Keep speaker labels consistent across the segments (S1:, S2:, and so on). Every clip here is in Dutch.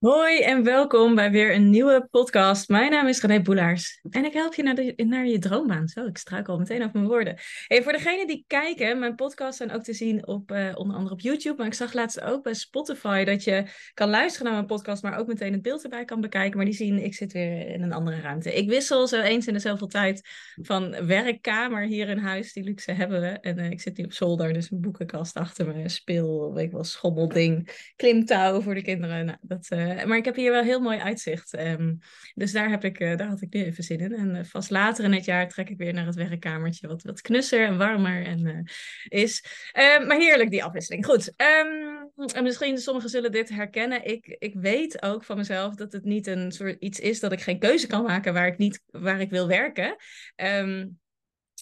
S1: Hoi en welkom bij weer een nieuwe podcast. Mijn naam is René Boelaars en ik help je naar, de, naar je droombaan. Zo, ik struikel al meteen over mijn woorden. Hey, voor degenen die kijken, mijn podcasts zijn ook te zien op uh, onder andere op YouTube. Maar ik zag laatst ook bij Spotify dat je kan luisteren naar mijn podcast, maar ook meteen het beeld erbij kan bekijken. Maar die zien, ik zit weer in een andere ruimte. Ik wissel zo eens in de zoveel tijd van werkkamer hier in huis. Die luxe hebben we. En uh, ik zit nu op zolder, dus een boekenkast achter me, speel, weet ik wel, schommelding, klimtouw voor de kinderen. Nou, dat... Uh, maar ik heb hier wel heel mooi uitzicht. Um, dus daar, heb ik, uh, daar had ik nu even zin in. En uh, vast later in het jaar trek ik weer naar het werkkamertje, wat, wat knusser en warmer en, is. Um, maar heerlijk, die afwisseling. Goed. Um, en misschien sommigen zullen dit herkennen. Ik, ik weet ook van mezelf dat het niet een soort iets is dat ik geen keuze kan maken waar ik, niet, waar ik wil werken.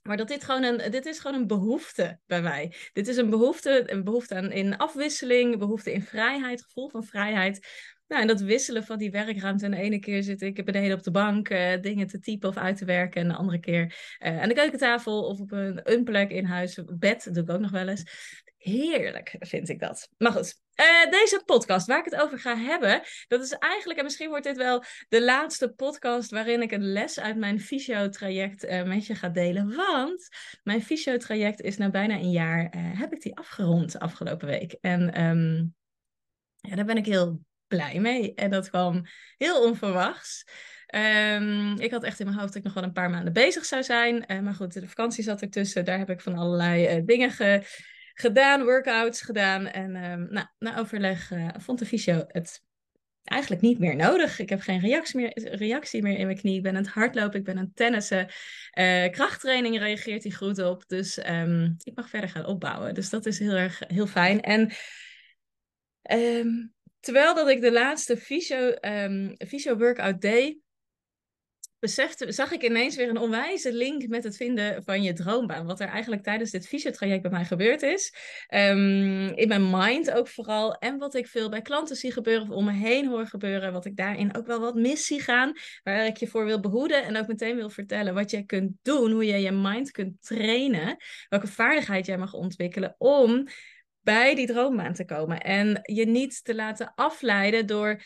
S1: Maar dat dit gewoon een, dit is gewoon een behoefte bij mij. Dit is een behoefte, een behoefte aan, in afwisseling, behoefte in vrijheid, gevoel van vrijheid. Nou, en dat wisselen van die werkruimte. En de ene keer zit ik beneden op de bank uh, dingen te typen of uit te werken. En de andere keer uh, aan de keukentafel of op een, een plek in huis. Bed doe ik ook nog wel eens. Heerlijk vind ik dat. Maar goed, uh, deze podcast waar ik het over ga hebben, dat is eigenlijk, en misschien wordt dit wel de laatste podcast waarin ik een les uit mijn fysio-traject uh, met je ga delen. Want mijn fysio-traject is na bijna een jaar, uh, heb ik die afgerond afgelopen week. En um, ja, daar ben ik heel blij mee. En dat kwam heel onverwachts. Um, ik had echt in mijn hoofd dat ik nog wel een paar maanden bezig zou zijn. Uh, maar goed, de vakantie zat er tussen. Daar heb ik van allerlei uh, dingen ge gedaan, workouts gedaan. En um, nou, na overleg uh, vond de fysio het eigenlijk niet meer nodig. Ik heb geen reactie meer, reactie meer in mijn knie. Ik ben aan het hardlopen, ik ben aan het tennissen. krachttraining reageert hij goed op. Dus um, ik mag verder gaan opbouwen. Dus dat is heel erg heel fijn. En terwijl dat ik de laatste fysio, um, fysio workout deed, besefte, zag ik ineens weer een onwijze link met het vinden van je droombaan. Wat er eigenlijk tijdens dit fysiotraject bij mij gebeurd is. Um, in mijn mind ook vooral. En wat ik veel bij klanten zie gebeuren of om me heen hoor gebeuren. Wat ik daarin ook wel wat mis zie gaan. Waar ik je voor wil behoeden. En ook meteen wil vertellen wat je kunt doen. Hoe je je mind kunt trainen. Welke vaardigheid jij mag ontwikkelen om bij die droombaan te komen. En je niet te laten afleiden door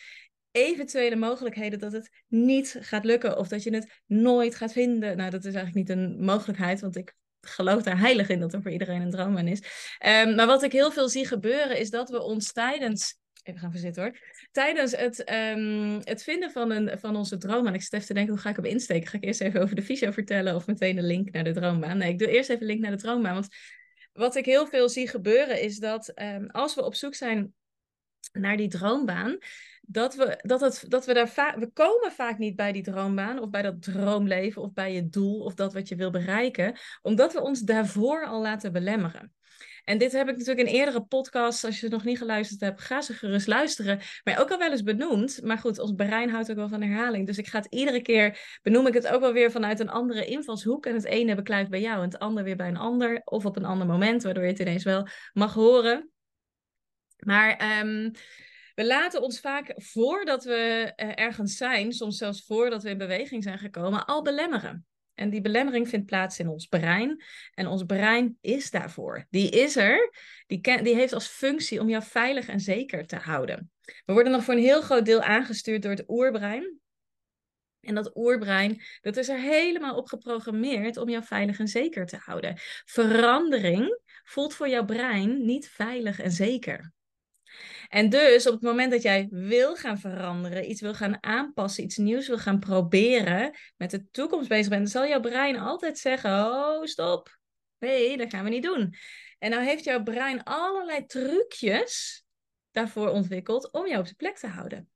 S1: eventuele mogelijkheden dat het niet gaat lukken of dat je het nooit gaat vinden. Nou, dat is eigenlijk niet een mogelijkheid, want ik geloof daar heilig in dat er voor iedereen een droombaan is. Um, maar wat ik heel veel zie gebeuren is dat we ons tijdens Even gaan verzitten hoor. Tijdens het, um, het vinden van, een, van onze droom. En ik even te denken, hoe ga ik hem insteken? Ga ik eerst even over de visio vertellen of meteen de link naar de droombaan? Nee, ik doe eerst even link naar de droombaan. Want wat ik heel veel zie gebeuren is dat um, als we op zoek zijn naar die droombaan, dat we, dat het, dat we daar vaak, we komen vaak niet bij die droombaan of bij dat droomleven of bij je doel of dat wat je wil bereiken, omdat we ons daarvoor al laten belemmeren. En dit heb ik natuurlijk in eerdere podcasts, als je het nog niet geluisterd hebt, ga ze gerust luisteren. Maar ook al wel eens benoemd. Maar goed, ons brein houdt ook wel van herhaling. Dus ik ga het iedere keer, benoem ik het ook wel weer vanuit een andere invalshoek. En het ene beklijft bij jou en het andere weer bij een ander. Of op een ander moment, waardoor je het ineens wel mag horen. Maar um, we laten ons vaak voordat we uh, ergens zijn, soms zelfs voordat we in beweging zijn gekomen, al belemmeren. En die belemmering vindt plaats in ons brein. En ons brein is daarvoor. Die is er. Die, die heeft als functie om jou veilig en zeker te houden. We worden nog voor een heel groot deel aangestuurd door het oerbrein. En dat oerbrein, dat is er helemaal op geprogrammeerd om jou veilig en zeker te houden. Verandering voelt voor jouw brein niet veilig en zeker. En dus op het moment dat jij wil gaan veranderen, iets wil gaan aanpassen, iets nieuws wil gaan proberen, met de toekomst bezig bent, zal jouw brein altijd zeggen: Oh, stop. Nee, dat gaan we niet doen. En nou heeft jouw brein allerlei trucjes daarvoor ontwikkeld om jou op de plek te houden.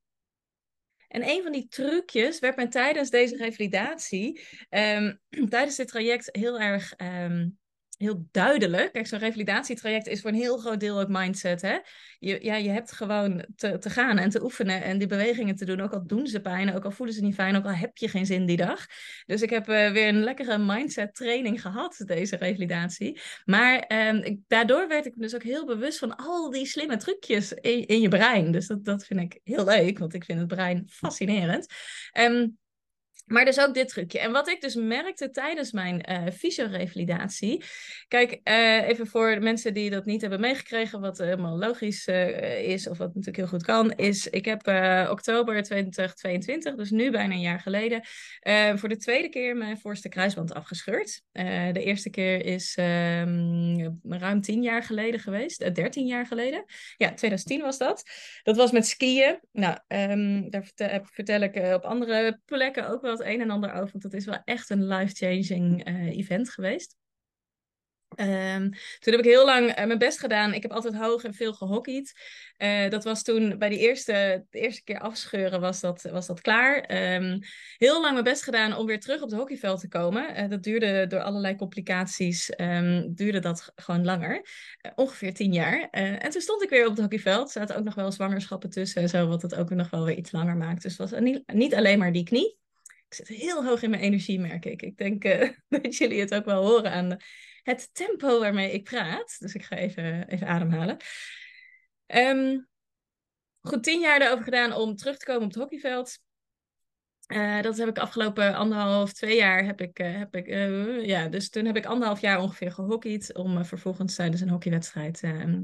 S1: En een van die trucjes werd mij tijdens deze revalidatie, um, tijdens dit traject heel erg um, heel duidelijk. Kijk, zo'n revalidatietraject is voor een heel groot deel ook mindset. Hè? Je, ja, je hebt gewoon te, te gaan en te oefenen en die bewegingen te doen. Ook al doen ze pijn, ook al voelen ze niet fijn, ook al heb je geen zin die dag. Dus ik heb uh, weer een lekkere mindset training gehad, deze revalidatie. Maar um, ik, daardoor werd ik dus ook heel bewust van al die slimme trucjes in, in je brein. Dus dat, dat vind ik heel leuk, want ik vind het brein fascinerend. Um, Maar dus ook dit trucje. En wat ik dus merkte tijdens mijn uh, fysiorevalidatie. Kijk, uh, even voor de mensen die dat niet hebben meegekregen, wat helemaal logisch uh, is, of wat natuurlijk heel goed kan, is: ik heb oktober 2022, dus nu bijna een jaar geleden, voor de tweede keer mijn voorste kruisband afgescheurd. de eerste keer is um, ruim tien jaar geleden geweest, dertien jaar geleden. Ja, 2010 was dat. Dat was met skiën. Nou, um, daar vertel ik op andere plekken ook wel het een en ander over, want het is wel echt een life-changing uh, event geweest. Um, toen heb ik heel lang uh, mijn best gedaan. Ik heb altijd hoog en veel gehockeyd. Uh, dat was toen bij die eerste, de eerste keer afscheuren was dat, was dat klaar. Um, heel lang mijn best gedaan om weer terug op het hockeyveld te komen. Dat duurde door allerlei complicaties, um, duurde dat gewoon langer. ongeveer tien jaar. en toen stond ik weer op het hockeyveld. Er zaten ook nog wel zwangerschappen tussen en zo, wat het ook nog wel weer iets langer maakt. Dus het was niet alleen maar die knie. Ik zit heel hoog in mijn energie, merk ik. Ik denk uh, dat jullie het ook wel horen aan het tempo waarmee ik praat. Dus ik ga even, even ademhalen. Um, goed, tien jaar erover gedaan om terug te komen op het hockeyveld. Uh, dat heb ik afgelopen anderhalf, twee jaar heb ik, uh, heb ik ja, dus toen heb ik anderhalf jaar ongeveer gehockeyd om vervolgens tijdens een hockeywedstrijd ehm,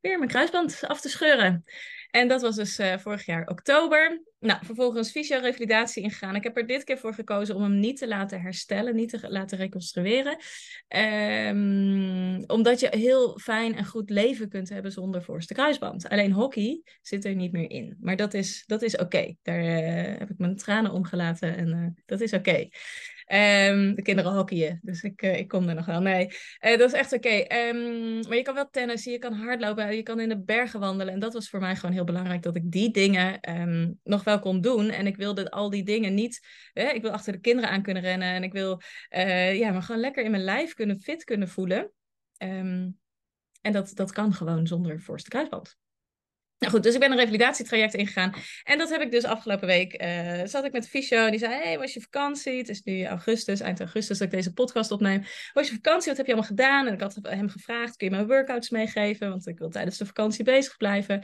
S1: weer mijn kruisband af te scheuren. En dat was dus uh, vorig jaar oktober. Nou, vervolgens fysiorevalidatie ingegaan. Ik heb er dit keer voor gekozen om hem niet te laten herstellen, niet te laten reconstrueren. Um, omdat je heel fijn en goed leven kunt hebben zonder voorste kruisband. Alleen hockey zit er niet meer in. Maar dat is, dat is oké. Daar uh, heb ik mijn tranen om gelaten en uh, dat is oké. Um, de kinderen hockeyen, dus ik, uh, ik kom er nog wel. Nee, uh, dat is echt oké. Um, maar je kan wel tennissen, je kan hardlopen, je kan in de bergen wandelen. En dat was voor mij gewoon heel belangrijk dat ik die dingen um, nog wel kon doen. En ik wilde al die dingen niet. Ik wil achter de kinderen aan kunnen rennen. En ik wil uh, ja, maar gewoon lekker in mijn lijf kunnen fit kunnen voelen. en dat, dat kan gewoon zonder voorste kruisband. Nou goed, dus ik ben een revalidatietraject ingegaan. En dat heb ik dus afgelopen week. Uh, zat ik met de fysio. Die zei: Hey, was je vakantie? Het is nu augustus, eind augustus dat ik deze podcast opneem. Was je vakantie? Wat heb je allemaal gedaan? En ik had hem gevraagd: Kun je me workouts meegeven? Want ik wil tijdens de vakantie bezig blijven.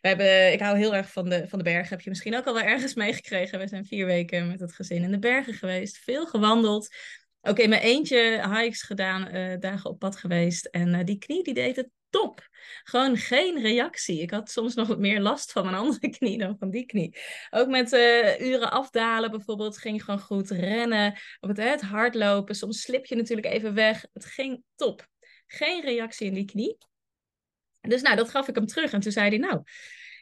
S1: We hebben, ik hou heel erg van de, van de bergen. Heb je misschien ook al wel ergens meegekregen? We zijn vier weken met het gezin in de bergen geweest. Veel gewandeld. Ook in mijn eentje hikes gedaan, uh, dagen op pad geweest. En uh, die knie die deed het top. Gewoon geen reactie. Ik had soms nog meer last van mijn andere knie dan van die knie. Ook met uh, uren afdalen bijvoorbeeld ging gewoon goed. Rennen, op het, hardlopen. Soms slip je natuurlijk even weg. Het ging top. Geen reactie in die knie. Dus nou, dat gaf ik hem terug. En toen zei hij, nou,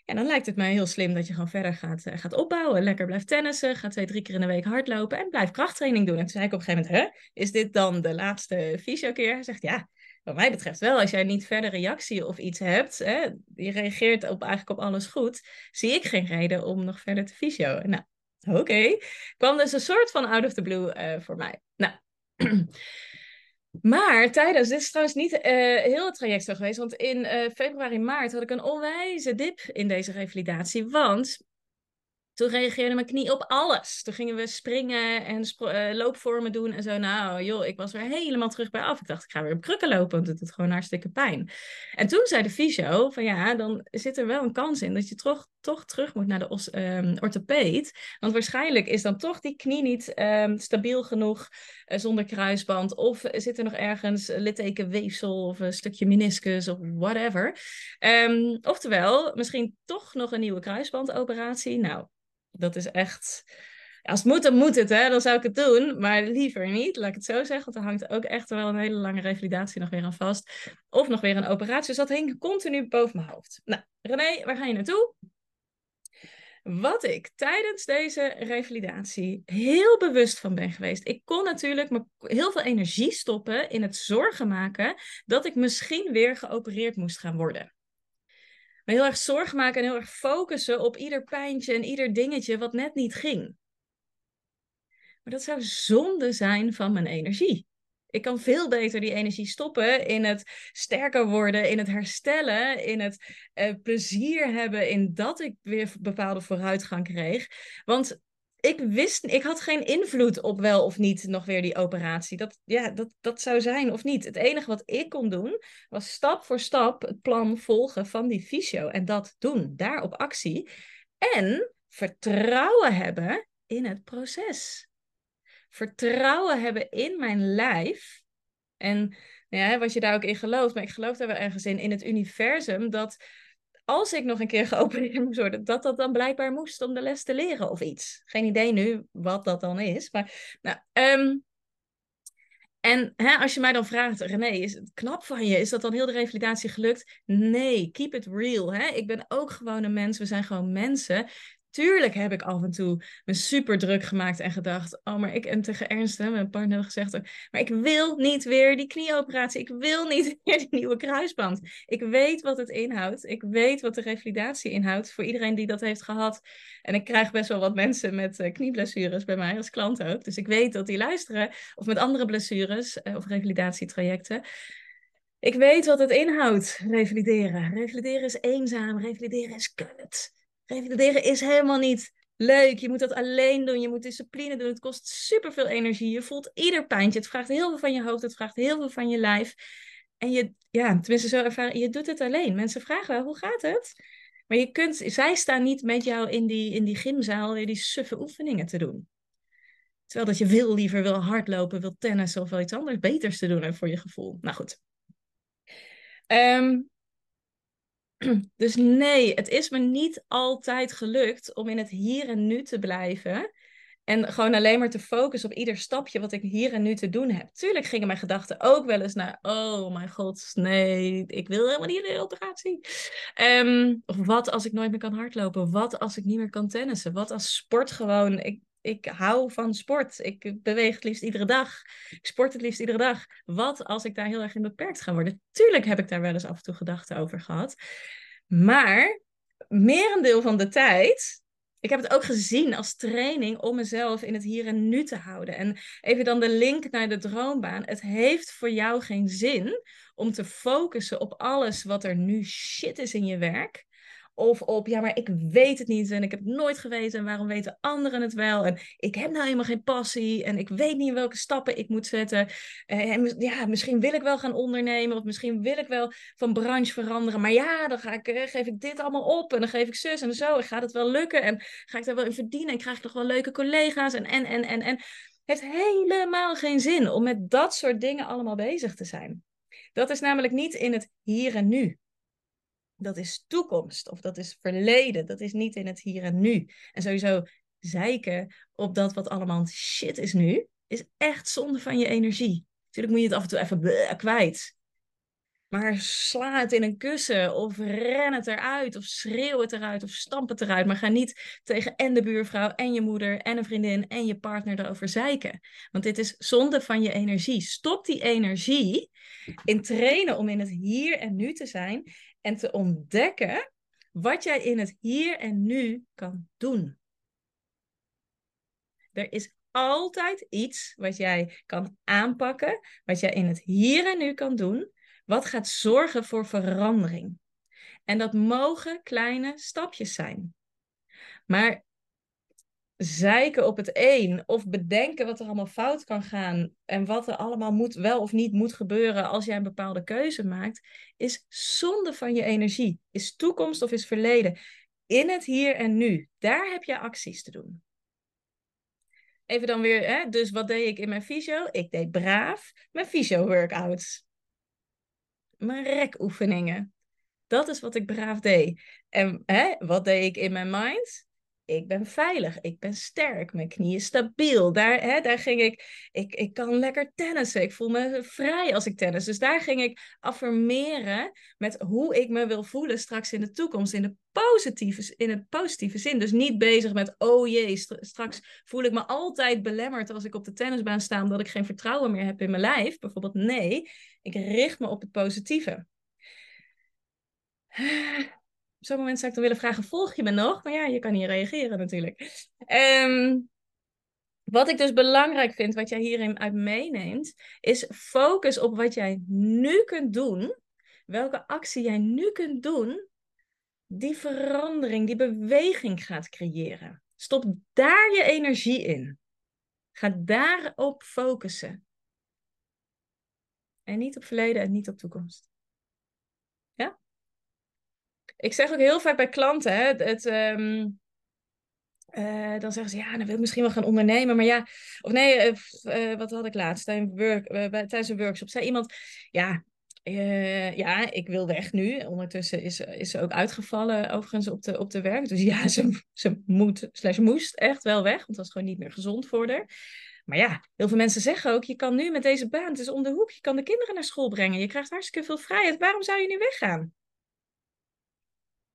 S1: ja, dan lijkt het mij heel slim dat je gewoon verder gaat, uh, gaat opbouwen. Lekker blijft tennissen, gaat twee, drie keer in de week hardlopen en blijf krachttraining doen. En toen zei ik op een gegeven moment, hè, is dit dan de laatste fysio-keer? Hij zegt, ja, wat mij betreft wel. Als jij niet verder reactie of iets hebt, hè, je reageert op, eigenlijk op alles goed, zie ik geen reden om nog verder te fysio. Nou, oké. Kwam dus een soort van out of the blue uh, voor mij. Nou... Maar tijdens, dit is trouwens niet uh, heel het traject zo geweest, want in uh, februari, maart had ik een onwijze dip in deze revalidatie. Want toen reageerde mijn knie op alles. Toen gingen we springen en uh, loopvormen doen en zo. Nou, joh, ik was weer helemaal terug bij af. Ik dacht, ik ga weer op krukken lopen, want het doet gewoon hartstikke pijn. En toen zei de fysio van ja, dan zit er wel een kans in dat je toch, toch terug moet naar de os, um, orthopeed. Want waarschijnlijk is dan toch die knie niet um, stabiel genoeg uh, zonder kruisband. Of zit er nog ergens littekenweefsel of een stukje meniscus of whatever. Um, oftewel, misschien toch nog een nieuwe kruisbandoperatie. Nou, dat is echt. Als het moet, dan moet het, hè? dan zou ik het doen. Maar liever niet, laat ik het zo zeggen. Want er hangt ook echt wel een hele lange revalidatie nog weer aan vast. Of nog weer een operatie. Dus dat hing continu boven mijn hoofd. Nou, René, waar ga je naartoe? Wat ik tijdens deze revalidatie heel bewust van ben geweest. Ik kon natuurlijk heel veel energie stoppen in het zorgen maken dat ik misschien weer geopereerd moest gaan worden me heel erg zorgen maken en heel erg focussen op ieder pijntje en ieder dingetje wat net niet ging. Maar dat zou zonde zijn van mijn energie. Ik kan veel beter die energie stoppen in het sterker worden, in het herstellen, in het uh, plezier hebben in dat ik weer bepaalde vooruitgang kreeg. Want ik wist, ik had geen invloed op wel of niet nog weer die operatie. Dat, ja, dat, dat zou zijn of niet. Het enige wat ik kon doen, was stap voor stap het plan volgen van die fysio. En dat doen, daarop actie. En vertrouwen hebben in het proces. vertrouwen hebben in mijn lijf. En nou ja, wat je daar ook in gelooft, maar ik geloof daar wel ergens in, in het universum, dat als ik nog een keer geopereerd moest worden, dat dat dan blijkbaar moest om de les te leren of iets. Geen idee nu wat dat dan is. Maar nou, um, en hè, als je mij dan vraagt, René, is het knap van je? Is dat dan heel de revalidatie gelukt? Nee, keep it real. Hè? Ik ben ook gewoon een mens. We zijn gewoon mensen tuurlijk heb ik af en toe me super druk gemaakt en gedacht, oh, maar ik, en tegen Ernst, mijn partner, gezegd, maar ik wil niet weer die knieoperatie, ik wil niet weer die nieuwe kruisband. Ik weet wat het inhoudt, ik weet wat de revalidatie inhoudt voor iedereen die dat heeft gehad. En ik krijg best wel wat mensen met uh, knieblessures bij mij als klant ook, dus ik weet dat die luisteren, of met andere blessures uh, of revalidatietrajecten. Ik weet wat het inhoudt, revalideren. Revalideren is eenzaam, revalideren is kut. Revalideren is helemaal niet leuk. Je moet dat alleen doen. Je moet discipline doen. Het kost superveel energie. Je voelt ieder pijntje. Het vraagt heel veel van je hoofd. Het vraagt heel veel van je lijf. En je, ja, tenminste zo ervaren, je doet het alleen. Mensen vragen wel, hoe gaat het? Maar je kunt, zij staan niet met jou in die, in die gymzaal weer die suffe oefeningen te doen. Terwijl dat je veel liever wil hardlopen, wil tennissen of wel iets anders beters te doen voor je gevoel. Nou goed. Um, Dus nee, het is me niet altijd gelukt om in het hier en nu te blijven. En gewoon alleen maar te focussen op ieder stapje wat ik hier en nu te doen heb. Tuurlijk gingen mijn gedachten ook wel eens naar: oh mijn god, nee, ik wil helemaal niet in de operatie. Um, of wat als ik nooit meer kan hardlopen? Wat als ik niet meer kan tennissen? Wat als sport gewoon. Ik, ik hou van sport. Ik beweeg het liefst iedere dag. Ik sport het liefst iedere dag. Wat als ik daar heel erg in beperkt ga worden? Tuurlijk heb ik daar wel eens af en toe gedachten over gehad. Maar merendeel van de tijd ik heb het ook gezien als training om mezelf in het hier en nu te houden. En even dan de link naar de droombaan. Het heeft voor jou geen zin om te focussen op alles wat er nu shit is in je werk. Of op, ja, maar ik weet het niet en ik heb het nooit geweten en waarom weten anderen het wel? En ik heb nou helemaal geen passie en ik weet niet welke stappen ik moet zetten. Eh, en ja, misschien wil ik wel gaan ondernemen of misschien wil ik wel van branche veranderen. Maar ja, dan ga ik, eh, geef ik dit allemaal op en dan geef ik zus en zo. En gaat het wel lukken en ga ik daar wel in verdienen en krijg ik nog wel leuke collega's en en en en en. Het heeft helemaal geen zin om met dat soort dingen allemaal bezig te zijn. Dat is namelijk niet in het hier en nu dat is toekomst of dat is verleden. Dat is niet in het hier en nu. En sowieso zeiken op dat wat allemaal shit is nu, is echt zonde van je energie. Natuurlijk moet je het af en toe even kwijt. Maar sla het in een kussen of ren het eruit of schreeuw het eruit of stamp het eruit. Maar ga niet tegen en de buurvrouw en je moeder en een vriendin en je partner erover zeiken. Want dit is zonde van je energie. Stop die energie in trainen om in het hier en nu te zijn en te ontdekken wat jij in het hier en nu kan doen. Er is altijd iets wat jij kan aanpakken, wat jij in het hier en nu kan doen, wat gaat zorgen voor verandering. En dat mogen kleine stapjes zijn. Maar zeiken op het een of bedenken wat er allemaal fout kan gaan en wat er allemaal moet, wel of niet moet gebeuren als jij een bepaalde keuze maakt, is zonde van je energie. Is toekomst of is verleden. In het hier en nu, daar heb je acties te doen. Even dan weer, hè? dus wat deed ik in mijn fysio? Ik deed braaf mijn fysio-workouts. Mijn rekoefeningen. Dat is wat ik braaf deed. En hè, wat deed ik in mijn mind? Ik ben veilig, ik ben sterk, mijn knieën stabiel. Daar, hè, daar ging ik, ik, ik kan lekker tennissen, ik voel me vrij als ik tennis. Dus daar ging ik affirmeren met hoe ik me wil voelen straks in de toekomst, in, de positieve, in het positieve zin. Dus niet bezig met, oh jee, straks voel ik me altijd belemmerd als ik op de tennisbaan sta, omdat ik geen vertrouwen meer heb in mijn lijf. Bijvoorbeeld, nee, ik richt me op het positieve op zo'n moment zou ik dan willen vragen, volg je me nog? Maar ja, je kan niet reageren natuurlijk. Um, wat ik dus belangrijk vind, wat jij hierin uit meeneemt, is focus op wat jij nu kunt doen. Welke actie jij nu kunt doen, die verandering, die beweging gaat creëren. Stop daar je energie in. Ga daarop focussen. En niet op verleden en niet op toekomst. Ik zeg ook heel vaak bij klanten, het, um, uh, dan zeggen ze, ja, dan wil ik misschien wel gaan ondernemen. Maar ja, of nee, uh, wat had ik laatst tijdens, een workshop? Zei iemand, ja, ja, ik wil weg nu. Ondertussen is, is ze ook uitgevallen overigens op de, op de werk. Dus ja, ze, ze moet, slash moest echt wel weg. Want dat is gewoon niet meer gezond voor haar. Maar ja, heel veel mensen zeggen ook, je kan nu met deze baan, het is om de hoek, je kan de kinderen naar school brengen. Je krijgt hartstikke veel vrijheid. Waarom zou je nu weggaan?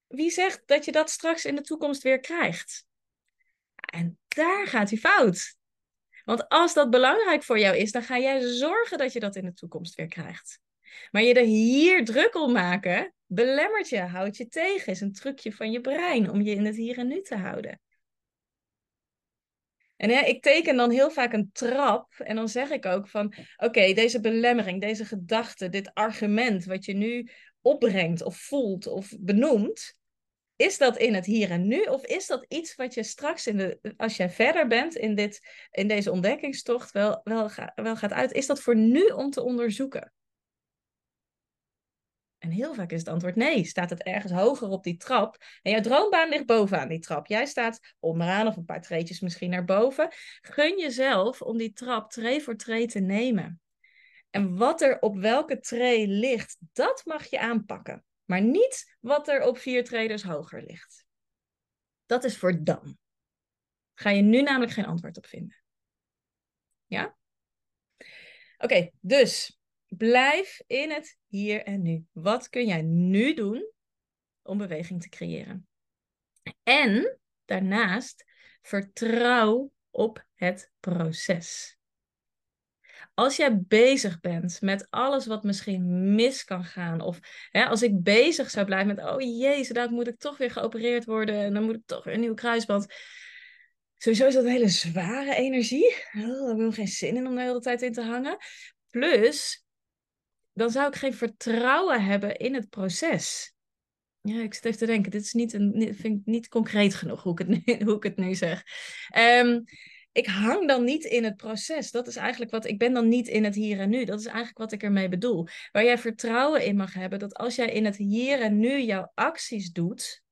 S1: Wie zegt dat je dat straks in de toekomst weer krijgt? En daar gaat hij fout. Want als dat belangrijk voor jou is, dan ga jij zorgen dat je dat in de toekomst weer krijgt. Maar je er hier druk om maken, belemmert je, houdt je tegen, is een trucje van je brein om je in het hier en nu te houden. En ik teken dan heel vaak een trap en dan zeg ik ook van, oké, deze belemmering, deze gedachte, dit argument wat je nu opbrengt of voelt of benoemt, is dat in het hier en nu of is dat iets wat je straks, in de, als jij verder bent in, dit, in deze ontdekkingstocht, wel, wel, wel gaat uit? Is dat voor nu om te onderzoeken? En heel vaak is het antwoord nee. Staat het ergens hoger op die trap? En jouw droombaan ligt bovenaan die trap. Jij staat onderaan of een paar treetjes misschien naar boven. Gun jezelf om die trap tree voor tree te nemen. En wat er op welke tree ligt, dat mag je aanpakken. Maar niet wat er op vier traders hoger ligt. Dat is voor dan. Ga je nu namelijk geen antwoord op vinden. Ja? Oké, dus blijf in het hier en nu. Wat kun jij nu doen om beweging te creëren? En daarnaast vertrouw op het proces als jij bezig bent met alles wat misschien mis kan gaan, of hè, als ik bezig zou blijven met, oh jezus, dan moet ik toch weer geopereerd worden en dan moet ik toch weer een nieuw kruisband. Sowieso is dat een hele zware energie. Oh, ik heb geen zin in om de hele tijd in te hangen. Plus, dan zou ik geen vertrouwen hebben in het proces. Ja, ik zit even te denken, dit is niet, een, vind ik niet concreet genoeg hoe ik het nu, hoe ik het nu zeg. Um, ik hang dan niet in het proces. Dat is eigenlijk wat ik ben dan niet in het hier en nu. Dat is eigenlijk wat ik ermee bedoel. Waar jij vertrouwen in mag hebben dat als jij in het hier en nu jouw acties doet,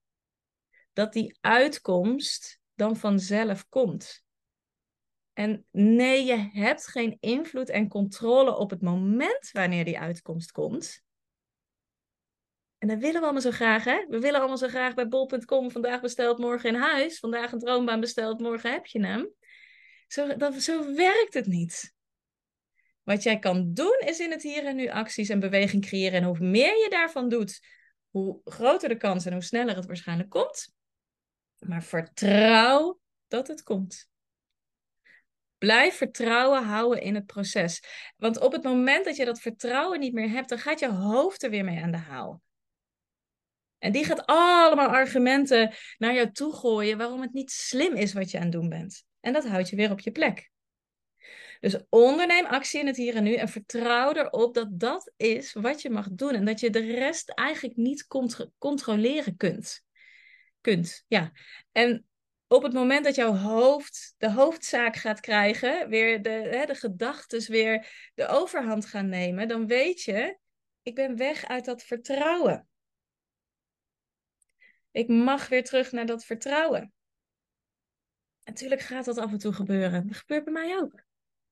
S1: dat die uitkomst dan vanzelf komt. En nee, je hebt geen invloed en controle op het moment wanneer die uitkomst komt. En dat willen we allemaal zo graag, hè? We willen allemaal zo graag bij bol.com vandaag besteld, morgen in huis. Vandaag een droombaan besteld, morgen heb je hem. Zo, zo werkt het niet. Wat jij kan doen is in het hier en nu acties en beweging creëren. En hoe meer je daarvan doet, hoe groter de kans en hoe sneller het waarschijnlijk komt. Maar vertrouw dat het komt. Blijf vertrouwen houden in het proces. Want op het moment dat je dat vertrouwen niet meer hebt, dan gaat je hoofd er weer mee aan de haal. En die gaat allemaal argumenten naar jou toe gooien waarom het niet slim is wat je aan het doen bent. En dat houdt je weer op je plek. Dus onderneem actie in het hier en nu en vertrouw erop dat dat is wat je mag doen en dat je de rest eigenlijk niet controleren kunt. Kunt, ja. En op het moment dat jouw hoofd de hoofdzaak gaat krijgen, weer de, hè, de gedachten weer de overhand gaan nemen, dan weet je, ik ben weg uit dat vertrouwen. Ik mag weer terug naar dat vertrouwen. Natuurlijk gaat dat af en toe gebeuren. Dat gebeurt bij mij ook.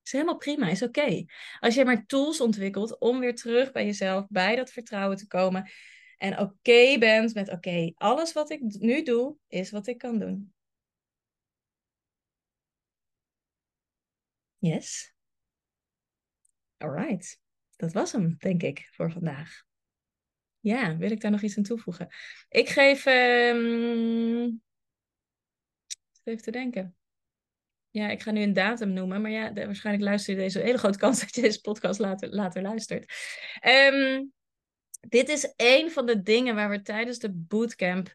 S1: Is helemaal prima, is oké. Als je maar tools ontwikkelt om weer terug bij jezelf, bij dat vertrouwen te komen. En oké bent met oké, alles wat ik nu doe, is wat ik kan doen. Yes. Alright. Dat was hem, denk ik, voor vandaag. Ja, wil ik daar nog iets aan toevoegen? Ik geef um, even te denken. Ja, ik ga nu een datum noemen, maar ja, waarschijnlijk luister je deze hele grote kans dat je deze podcast later, later luistert. Ehm, dit is een van de dingen waar we tijdens de bootcamp,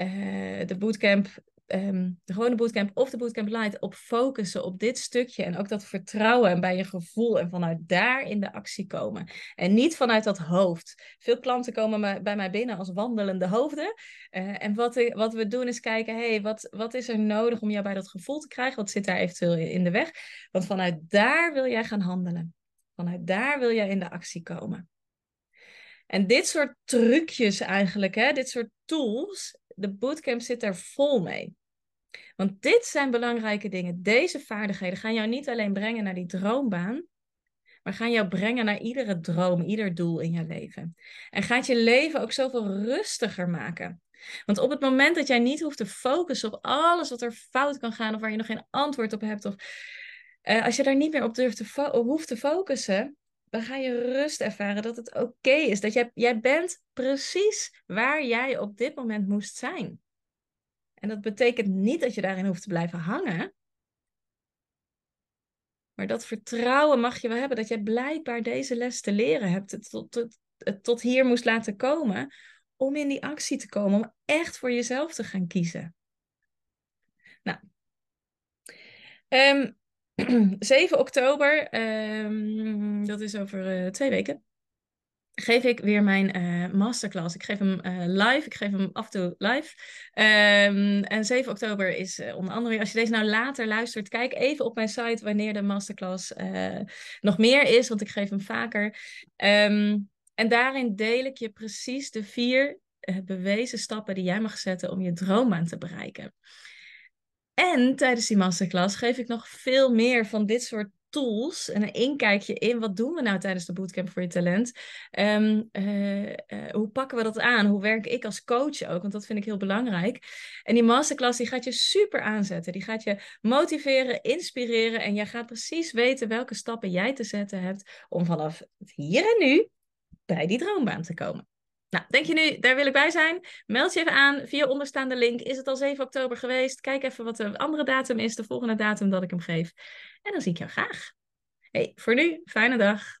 S1: uh, de bootcamp um, de gewone bootcamp of de bootcamp light op focussen op dit stukje en ook dat vertrouwen en bij je gevoel en vanuit daar in de actie komen. En niet vanuit dat hoofd. Veel klanten komen bij mij binnen als wandelende hoofden. Uh, en wat, wat we doen is kijken, hey, wat, wat is er nodig om jou bij dat gevoel te krijgen? Wat zit daar eventueel in de weg? Want vanuit daar wil jij gaan handelen. Vanuit daar wil jij in de actie komen. En dit soort trucjes eigenlijk, hè, dit soort tools, de bootcamp zit er vol mee. Want dit zijn belangrijke dingen. Deze vaardigheden gaan jou niet alleen brengen naar die droombaan, maar gaan jou brengen naar iedere droom, ieder doel in je leven. En gaat je leven ook zoveel rustiger maken. Want op het moment dat jij niet hoeft te focussen op alles wat er fout kan gaan of waar je nog geen antwoord op hebt, of uh, als je daar niet meer op durft te hoeft te focussen, dan ga je rust ervaren dat het oké is. Dat jij, jij bent precies waar jij op dit moment moest zijn. En dat betekent niet dat je daarin hoeft te blijven hangen. Maar dat vertrouwen mag je wel hebben dat jij blijkbaar deze les te leren hebt. Het tot, tot, het tot hier moest laten komen om in die actie te komen. Om echt voor jezelf te gaan kiezen. Nou. Um, 7 oktober, um, dat is over uh, twee weken, geef ik weer mijn uh, masterclass. Ik geef hem uh, live, ik geef hem af en toe live. Um, en 7 oktober is onder andere, als je deze nou later luistert, kijk even op mijn site wanneer de masterclass nog meer is, want ik geef hem vaker. Um, en daarin deel ik je precies de vier bewezen stappen die jij mag zetten om je droombaan te bereiken. En tijdens die masterclass geef ik nog veel meer van dit soort tools en een inkijkje in wat doen we nou tijdens de bootcamp voor je talent. Um, uh, uh, hoe pakken we dat aan? Hoe werk ik als coach ook? Want dat vind ik heel belangrijk. En die masterclass die gaat je super aanzetten. Die gaat je motiveren, inspireren en jij gaat precies weten welke stappen jij te zetten hebt om vanaf hier en nu bij die droombaan te komen. Nou, denk je nu, daar wil ik bij zijn? Meld je even aan via onderstaande link. Is het al 7 oktober geweest? Kijk even wat de andere datum is, de volgende datum dat ik hem geef. En dan zie ik jou graag. Hey, voor nu, fijne dag.